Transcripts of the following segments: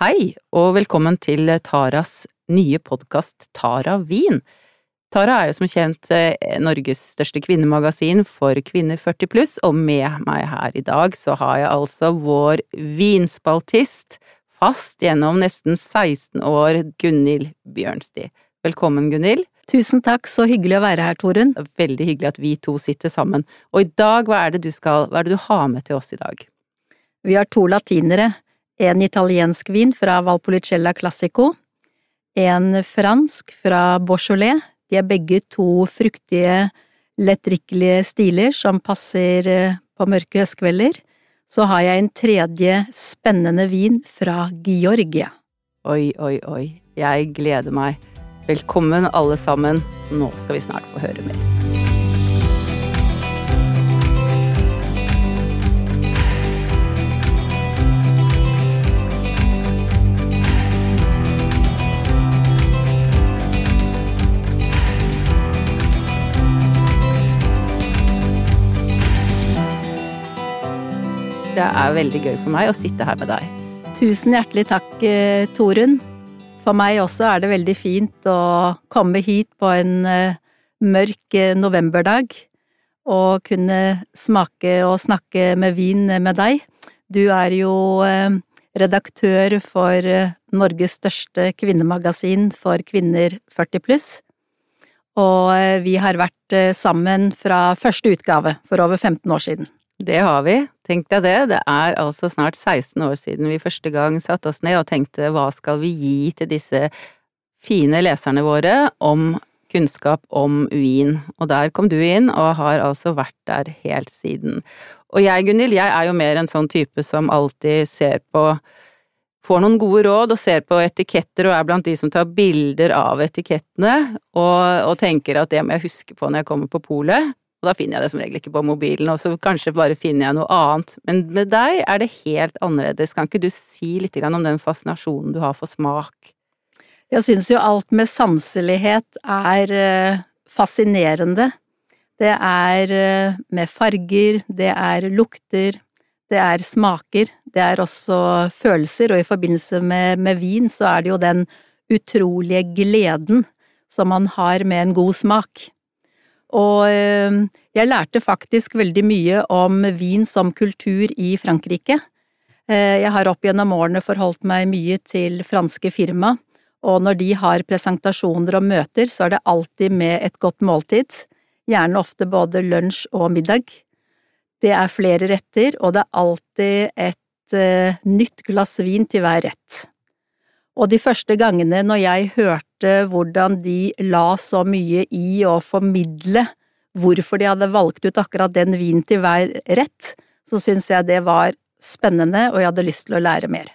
Hei, og velkommen til Taras nye podkast Tara Wien. Tara er jo som kjent eh, Norges største kvinnemagasin for kvinner 40 pluss, og med meg her i dag så har jeg altså vår vinspaltist, fast gjennom nesten 16 år, Gunhild Bjørnsti. Velkommen, Gunhild. Tusen takk, så hyggelig å være her, Torunn. Veldig hyggelig at vi to sitter sammen. Og i dag, hva er det du skal, hva er det du har med til oss i dag? Vi har to latinere, en italiensk vin fra Valpolicella Classico, en fransk fra Beaujolais. De er begge to fruktige, lettdrikkelige stiler som passer eh, på mørke høstkvelder. Så har jeg en tredje spennende vin fra Georgia. Oi, oi, oi. Jeg gleder meg. Velkommen alle sammen. Nå skal vi snart få høre mer. Det er veldig gøy for meg å sitte her med deg. Tusen hjertelig takk, eh, Torunn. For meg også er det veldig fint å komme hit på en eh, mørk eh, novemberdag og kunne smake og snakke med vin med deg. Du er jo redaktør for Norges største kvinnemagasin for kvinner 40 pluss. Og vi har vært sammen fra første utgave for over 15 år siden. Det har vi. Tenk deg det. Det er altså snart 16 år siden vi første gang satte oss ned og tenkte hva skal vi gi til disse fine leserne våre om kunnskap om vin. Og der kom du inn og har altså vært der helt siden. Og jeg, Gunhild, jeg er jo mer en sånn type som alltid ser på Får noen gode råd og ser på etiketter og er blant de som tar bilder av etikettene og, og tenker at det må jeg huske på når jeg kommer på polet. Og da finner jeg det som regel ikke på mobilen, og så kanskje bare finner jeg noe annet. Men med deg er det helt annerledes. Kan ikke du si litt om den fascinasjonen du har for smak? Jeg syns jo alt med sanselighet er eh, fascinerende. Det er eh, med farger, det er lukter, det er smaker, det er også følelser, og i forbindelse med, med vin så er det jo den utrolige gleden som man har med en god smak. Og ehm, jeg lærte faktisk veldig mye om vin som kultur i Frankrike. Eh, jeg har opp gjennom årene forholdt meg mye til franske firma, og når de har presentasjoner og møter, så er det alltid med et godt måltid, gjerne ofte både lunsj og middag. Det er flere retter, og det er alltid et uh, nytt glass vin til hver rett. Og de første gangene når jeg hørte hvordan de la så mye i å formidle hvorfor de hadde valgt ut akkurat den vinen til hver rett, så syntes jeg det var spennende, og jeg hadde lyst til å lære mer.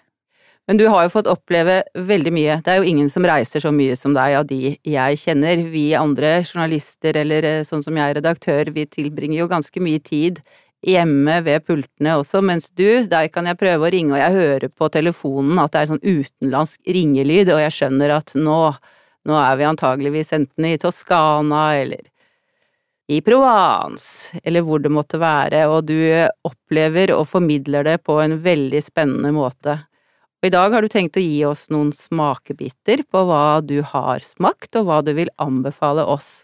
Men du har jo fått oppleve veldig mye. Det er jo ingen som reiser så mye som deg av de jeg kjenner. Vi andre journalister, eller eh, sånn som jeg er redaktør, vi tilbringer jo ganske mye tid hjemme ved pultene også, mens du, der kan jeg prøve å ringe, og jeg hører på telefonen at det er sånn utenlandsk ringelyd, og jeg skjønner at nå, nå er vi antageligvis enten i Toskana eller i Provence, eller hvor det måtte være, og du opplever og formidler det på en veldig spennende måte. Og i dag har du tenkt å gi oss noen smakebiter på hva du har smakt, og hva du vil anbefale oss.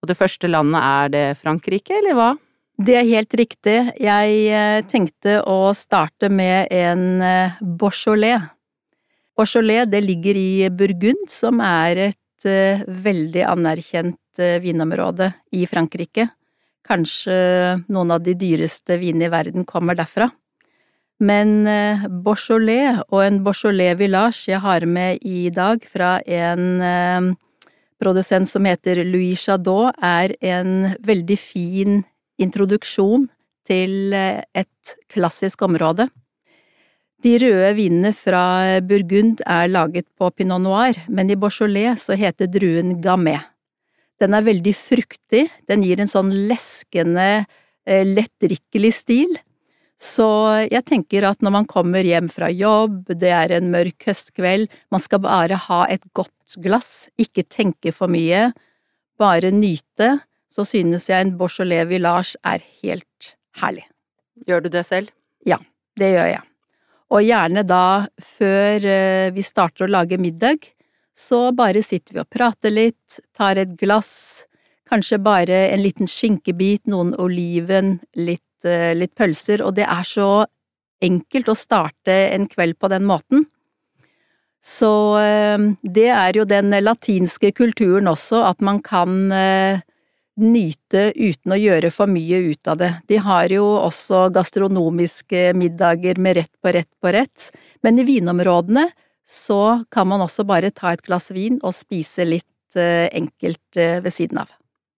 Og det første landet, er det Frankrike, eller hva? Det er helt riktig. Jeg eh, tenkte å starte med en eh, Beaujolais. Beaujolais det ligger i Burgund, som er et eh, veldig anerkjent vinområde i Frankrike. Kanskje noen av de dyreste vinene i verden kommer derfra. Men Beaujolais og en Beaujolais Village jeg har med i dag fra en produsent som heter Louis Chadot, er en veldig fin introduksjon til eh, et klassisk område. De røde vinene fra Burgund er laget på pinot noir, men i Beaujolais så heter druen Gamay. Den er veldig fruktig, den gir en sånn leskende, eh, lettdrikkelig stil. Så jeg tenker at når man kommer hjem fra jobb, det er en mørk høstkveld, man skal bare ha et godt glass, ikke tenke for mye, bare nyte, så synes jeg en Beaujolais Village er helt herlig. Gjør du det selv? Ja, det gjør jeg. Og gjerne da, før eh, vi starter å lage middag, så bare sitter vi og prater litt, tar et glass, kanskje bare en liten skinkebit, noen oliven, litt, eh, litt pølser, og det er så enkelt å starte en kveld på den måten. Så eh, det er jo den latinske kulturen også, at man kan nyte uten å gjøre for mye ut av det. De har jo også gastronomiske middager med rett på rett på rett, men i vinområdene så kan man også bare ta et glass vin og spise litt eh, enkelt eh, ved siden av.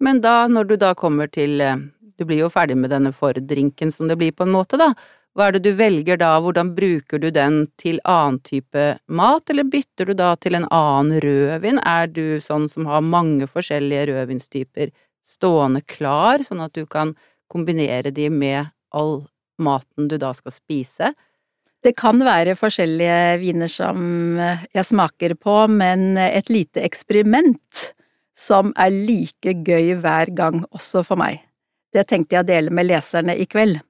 Men da, når du da kommer til eh, Du blir jo ferdig med denne fordrinken som det blir på en måte, da. Hva er det du velger da, hvordan bruker du den til annen type mat, eller bytter du da til en annen rødvin? Er du sånn som har mange forskjellige rødvinstyper stående klar, sånn at du kan kombinere de med all maten du da skal spise? Det kan være forskjellige viner som jeg smaker på, men et lite eksperiment som er like gøy hver gang også for meg. Det tenkte jeg å dele med leserne i kveld.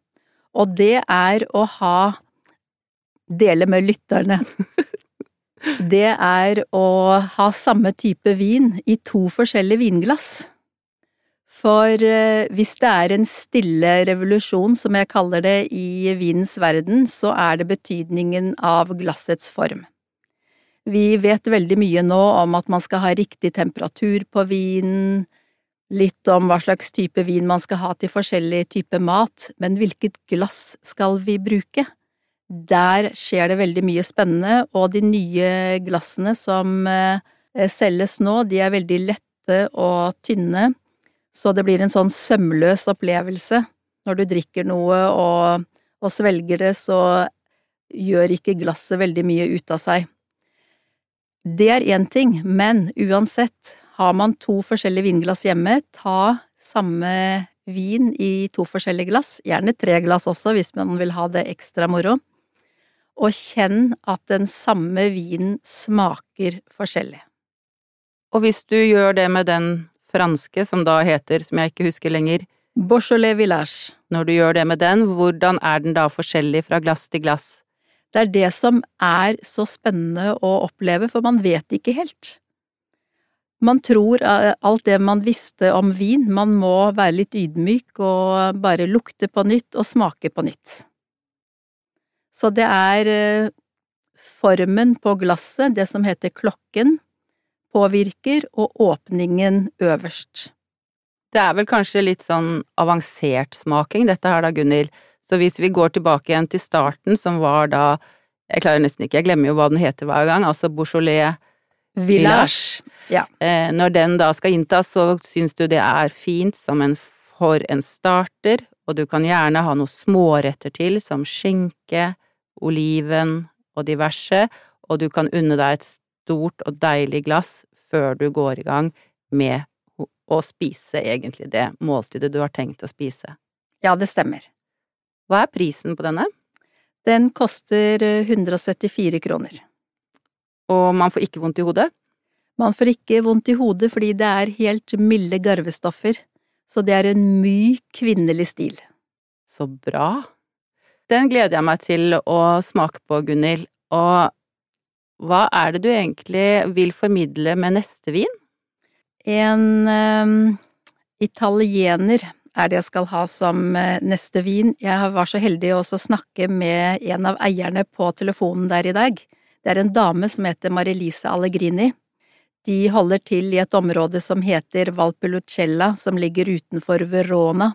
Og det er å ha Dele med lytterne. Det er å ha samme type vin i to forskjellige vinglass. For eh, hvis det er en stille revolusjon, som jeg kaller det i vinens verden, så er det betydningen av glassets form. Vi vet veldig mye nå om at man skal ha riktig temperatur på vinen, litt om hva slags type vin man skal ha til forskjellig type mat, men hvilket glass skal vi bruke? Der skjer det veldig mye spennende, og de nye glassene som eh, selges nå, de er veldig lette og tynne så det blir en sånn sømløs opplevelse. Når du drikker noe og, og svelger det, så gjør ikke glasset veldig mye ut av seg. Det er én ting, men uansett, har man to forskjellige vinglass hjemme, ta samme vin i to forskjellige glass, gjerne tre glass også hvis man vil ha det ekstra moro, og kjenn at den samme vinen smaker forskjellig. Og hvis du gjør det med den franske, som da heter, som jeg ikke husker lenger Beaujolais Village. Når du gjør det med den, hvordan er den da forskjellig fra glass til glass? Det er det som er så spennende å oppleve, for man vet ikke helt. Man tror eh, alt det man visste om vin, man må være litt ydmyk og bare lukte på nytt og smake på nytt. Så det er eh, formen på glasset, det som heter klokken, påvirker, og åpningen øverst. Det er vel kanskje litt sånn avansert smaking, dette her da, Gunhild. Så hvis vi går tilbake igjen til starten, som var da Jeg klarer nesten ikke, jeg glemmer jo hva den heter hver gang, altså Beaujolais Village. Ja. Eh, når den da skal inntas, så syns du det er fint som en for en starter, og du kan gjerne ha noe småretter til, som skinke, oliven og diverse, og du kan unne deg et stort og deilig glass før du går i gang med å spise egentlig det måltidet du har tenkt å spise. Ja, det stemmer. Hva er prisen på denne? Den koster 174 eh, kroner. Og man får ikke vondt i hodet? Man får ikke vondt i hodet fordi det er helt milde garvestoffer, så det er en myk, kvinnelig stil. Så bra. Den gleder jeg meg til å smake på, Gunhild, og hva er det du egentlig vil formidle med neste vin? En um, italiener er det jeg skal ha som eh, neste vin. Jeg var så heldig å snakke med en av eierne på telefonen der i dag. Det er en dame som heter Marilise Allegrini. De holder til i et område som heter Valpelucella, som ligger utenfor Verona.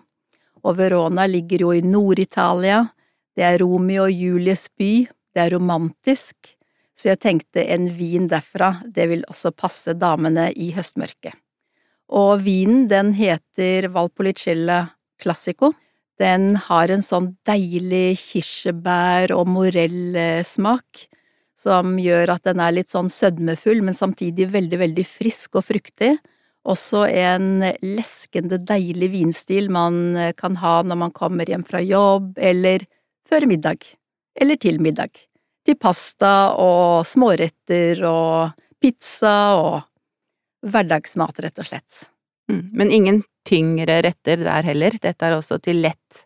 Og Verona ligger jo i Nord-Italia. Det er Romeo og Julies by. Det er romantisk så jeg tenkte en vin derfra, det vil også passe damene i høstmørket. Og vinen, den heter Valpolicella Classico. Den har en sånn deilig kirsebær- og morellsmak som gjør at den er litt sånn sødmefull, men samtidig veldig, veldig frisk og fruktig. Også en leskende, deilig vinstil man kan ha når man kommer hjem fra jobb, eller før middag, eller til middag til pasta og småretter og pizza og hverdagsmat, rett og slett. Mm, men ingen tyngre retter der heller, dette er også til lett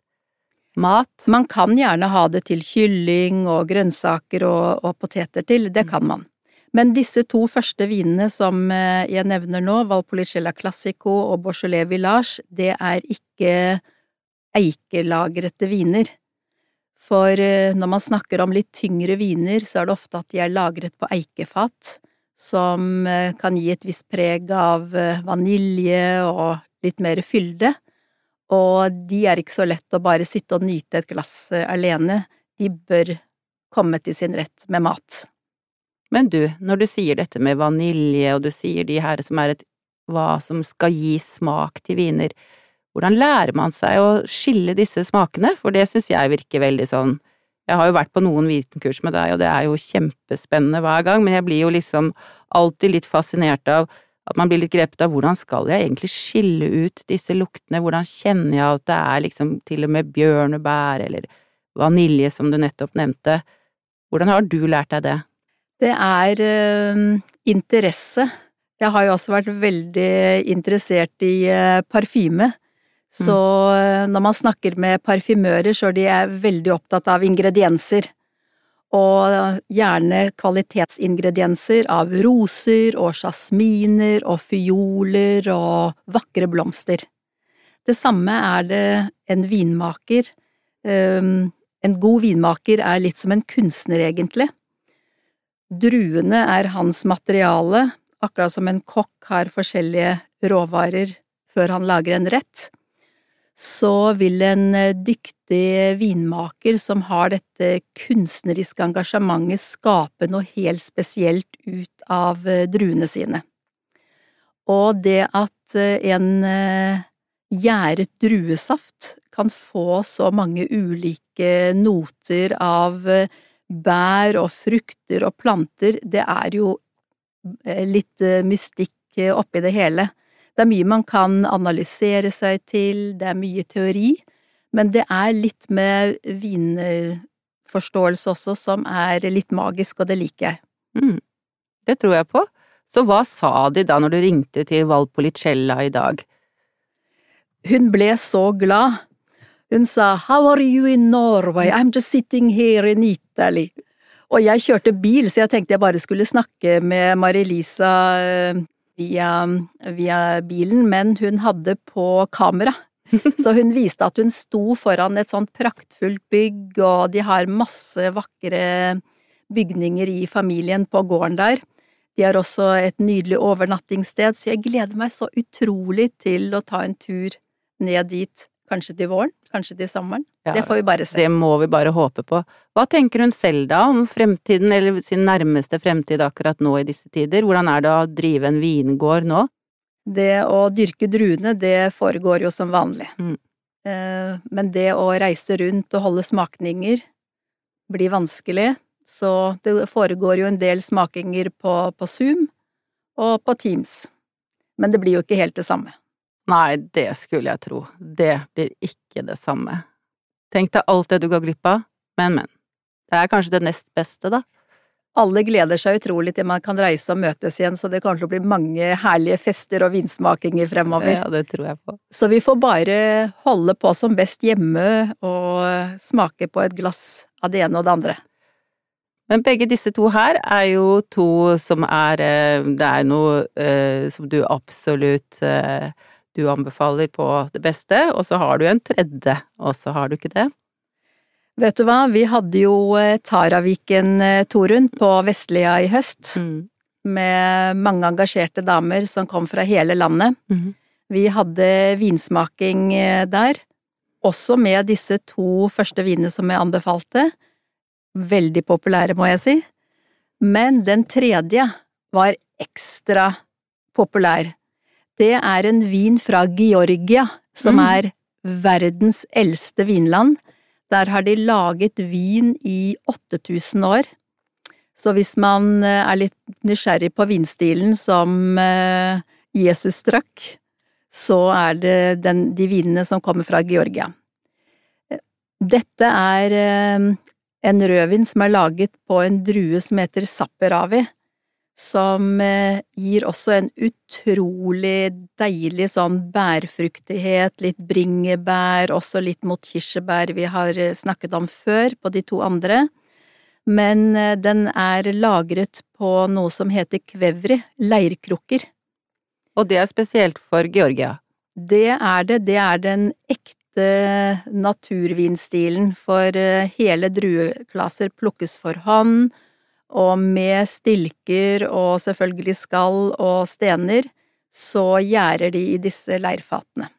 mat? Man kan gjerne ha det til kylling og grønnsaker og, og poteter til, det kan man. Men disse to første vinene som eh, jeg nevner nå, Valpolicella Classico og Beaujolais Village, det er ikke eikelagrete viner. For eh, når man snakker om litt tyngre viner, så er det ofte at de er lagret på eikefat, som eh, kan gi et visst preg av eh, vanilje og litt mer fylde. Og de er ikke så lett å bare sitte og nyte et glass alene, de bør komme til sin rett med mat. Men du, når du sier dette med vanilje, og du sier de her som er et hva som skal gi smak til viner, hvordan lærer man seg å skille disse smakene, for det synes jeg virker veldig sånn Jeg har jo vært på noen vitenkurs med deg, og det er jo kjempespennende hver gang, men jeg blir jo liksom alltid litt fascinert av at man blir litt grepet av hvordan skal jeg egentlig skille ut disse luktene, hvordan kjenner jeg at det er liksom til og med bjørnebær eller vanilje, som du nettopp nevnte. Hvordan har du lært deg det? Det er øh, interesse. Jeg har jo også vært veldig interessert i øh, parfyme. Mm. Så mm. når man snakker med parfymører, så er de veldig opptatt av ingredienser. Og gjerne kvalitetsingredienser av roser og jasminer og fioler og vakre blomster. Det samme er det en vinmaker. Ehm, en god vinmaker er litt som en kunstner, egentlig. Druene er hans materiale, akkurat som en kokk har forskjellige råvarer før han lager en rett så vil en eh, dyktig vinmaker som har dette kunstneriske engasjementet, skape noe helt spesielt ut av eh, druene sine. Og det at eh, en gjæret druesaft kan få så mange ulike noter av bær og frukter og planter, det er jo litt mystikk oppi det hele. Det er mye man kan analysere seg til, det er mye teori, men det er litt med vinforståelse også som er litt magisk, og det liker jeg. Mm. Det tror jeg på. Så hva sa de da når du ringte til Valpolicella i dag? Hun ble så glad. Hun sa How are you in Norway? I'm just sitting here in Italy. Og jeg kjørte bil, så jeg tenkte jeg bare skulle snakke med Marilisa eh, via, via bilen, men hun hadde på kamera. Så hun viste at hun sto foran et sånt praktfullt bygg, og de har masse vakre bygninger i familien på gården der. De har også et nydelig overnattingssted, så jeg gleder meg så utrolig til å ta en tur ned dit, kanskje til våren. Kanskje til sommeren. Ja, det får vi bare se. Det må vi bare håpe på. Hva tenker hun selv da om fremtiden, eller sin nærmeste fremtid akkurat nå i disse tider? Hvordan er det å drive en vingård nå? Det å dyrke druene, det foregår jo som vanlig. Mm. Eh, men det å reise rundt og holde smakninger blir vanskelig, så det foregår jo en del smakinger på, på Zoom og på Teams. Men det blir jo ikke helt det samme. Nei, det skulle jeg tro. Det blir ikke det samme. Tenk deg alt det du går glipp av, men, men. Det er kanskje det nest beste, da. Alle gleder seg utrolig til man kan reise og møtes igjen, så det kommer til å bli mange herlige fester og vinsmakinger fremover. Ja, det tror jeg på. Så vi får bare holde på som best hjemme og smake på et glass av det ene og det andre. Men begge disse to her er jo to som er eh, Det er noe uh, som du absolutt uh, du anbefaler på det beste, og så har du en tredje, og så har du ikke det? Vet du hva, vi hadde jo eh, Taraviken-torun på Vestlia i høst, mm. med mange engasjerte damer som kom fra hele landet. Mm. Vi hadde vinsmaking eh, der, også med disse to første vinene som jeg anbefalte. Veldig populære, må jeg si. Men den tredje var ekstra populær. Det er en vin fra Georgia, som mm. er verdens eldste vinland. Der har de laget vin i 8000 år. Så hvis man eh, er litt nysgjerrig på vinstilen som eh, Jesus drakk, så er det den, de vinene som kommer fra Georgia. Dette er eh, en rødvin som er laget på en drue som heter Zapperavi, som eh, gir også en utrolig deilig sånn bærfruktighet, litt bringebær, også litt mot kirsebær vi har eh, snakket om før på de to andre. Men eh, den er lagret på noe som heter kvevri, leirkrukker. Og det er spesielt for Georgia? Det er det. Det er den ekte naturvinstilen, for hele drueklasser plukkes for hånd og med stilker og selvfølgelig skall og stener, så gjærer de i disse leirfatene.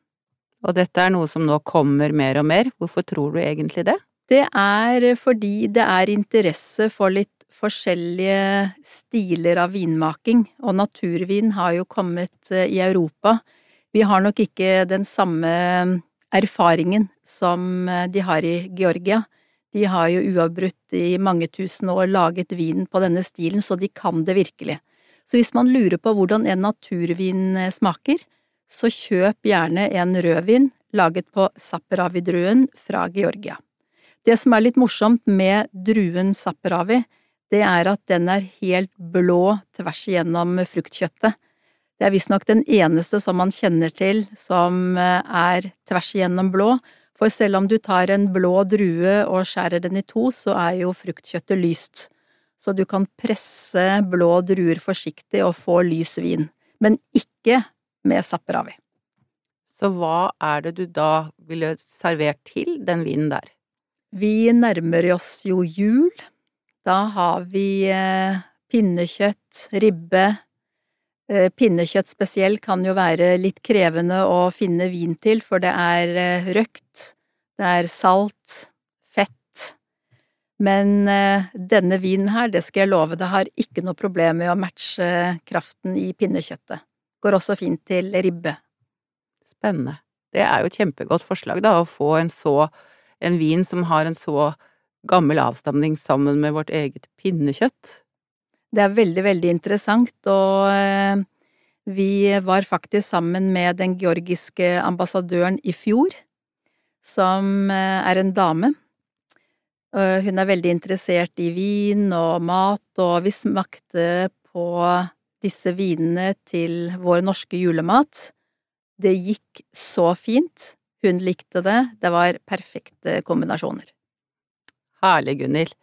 Og dette er noe som nå kommer mer og mer, hvorfor tror du egentlig det? Det er fordi det er interesse for litt forskjellige stiler av vinmaking, og naturvin har jo kommet eh, i Europa. Vi har nok ikke den samme erfaringen som eh, de har i Georgia. De har jo uavbrutt i mange tusen år laget vinen på denne stilen, så de kan det virkelig. Så hvis man lurer på hvordan en naturvin eh, smaker, så kjøp gjerne en rødvin laget på Zapperavi-druen fra Georgia. Det som er litt morsomt med druen Zapperavi, det er at den er helt blå tvers igjennom fruktkjøttet. Det er visstnok den eneste som man kjenner til som eh, er tvers igjennom blå, for selv om du tar en blå drue og skjærer den i to, så er jo fruktkjøttet lyst. Så du kan presse blå druer forsiktig og få lys vin, men ikke med sapperavi. Så hva er det du da ville servert til den vinen der? Vi nærmer oss jo jul. Da har vi eh, pinnekjøtt, ribbe. Eh, pinnekjøtt spesielt kan jo være litt krevende å finne vin til, for det er eh, røkt, det er salt, fett. Men eh, denne vinen her, det skal jeg love, det har ikke noe problem med å matche kraften i pinnekjøttet. Går også fint til ribbe. Spennende. Det er jo et kjempegodt forslag, da, å få en så en vin som har en så gammel avstamning sammen med vårt eget pinnekjøtt. Det er veldig, veldig interessant, og vi var faktisk sammen med den georgiske ambassadøren i fjor som eh, er en dame. Hun er veldig interessert i vin og mat, og vi smakte på disse vinene til vår norske julemat. Det gikk så fint. Hun likte det. Det var perfekte kombinasjoner. Herlig, Gunhild.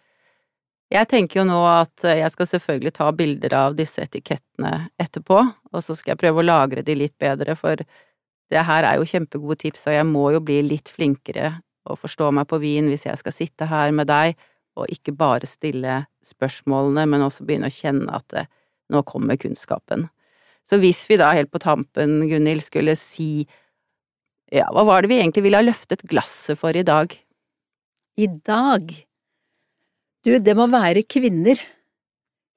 Jeg tenker jo nå at jeg skal selvfølgelig ta bilder av disse etikettene etterpå, og så skal jeg prøve å lagre de litt bedre, for det her er jo kjempegode tips, og jeg må jo bli litt flinkere og forstå meg på vin hvis jeg skal sitte her med deg og ikke bare stille spørsmålene, men også begynne å kjenne at det, nå kommer kunnskapen. Så hvis vi da helt på tampen, Gunhild, skulle si ja, hva var det vi egentlig ville ha løftet glasset for i dag? I dag? Du, det må være kvinner.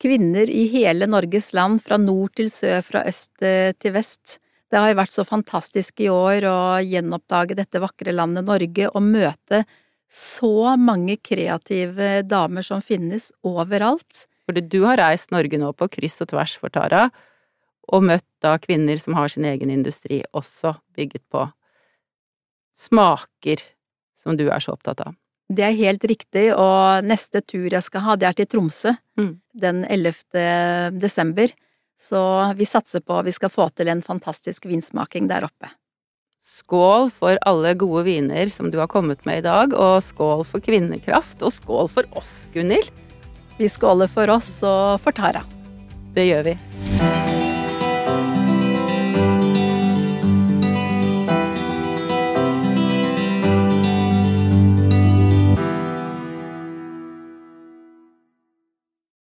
Kvinner i hele Norges land, fra nord til sør, fra øst til vest. Det har jo vært så fantastisk i år å gjenoppdage dette vakre landet Norge og møte så mange kreative damer som finnes overalt. Fordi du har reist Norge nå på kryss og tvers for Tara, og møtt da kvinner som har sin egen industri, også bygget på smaker som du er så opptatt av. Det er helt riktig, og neste tur jeg skal ha, det er til Tromsø mm. den 11. desember. Så vi satser på at vi skal få til en fantastisk vinsmaking der oppe. Skål for alle gode viner som du har kommet med i dag, og skål for kvinnekraft, og skål for oss, Gunhild. Vi skåler for oss og for Tara. Det gjør vi.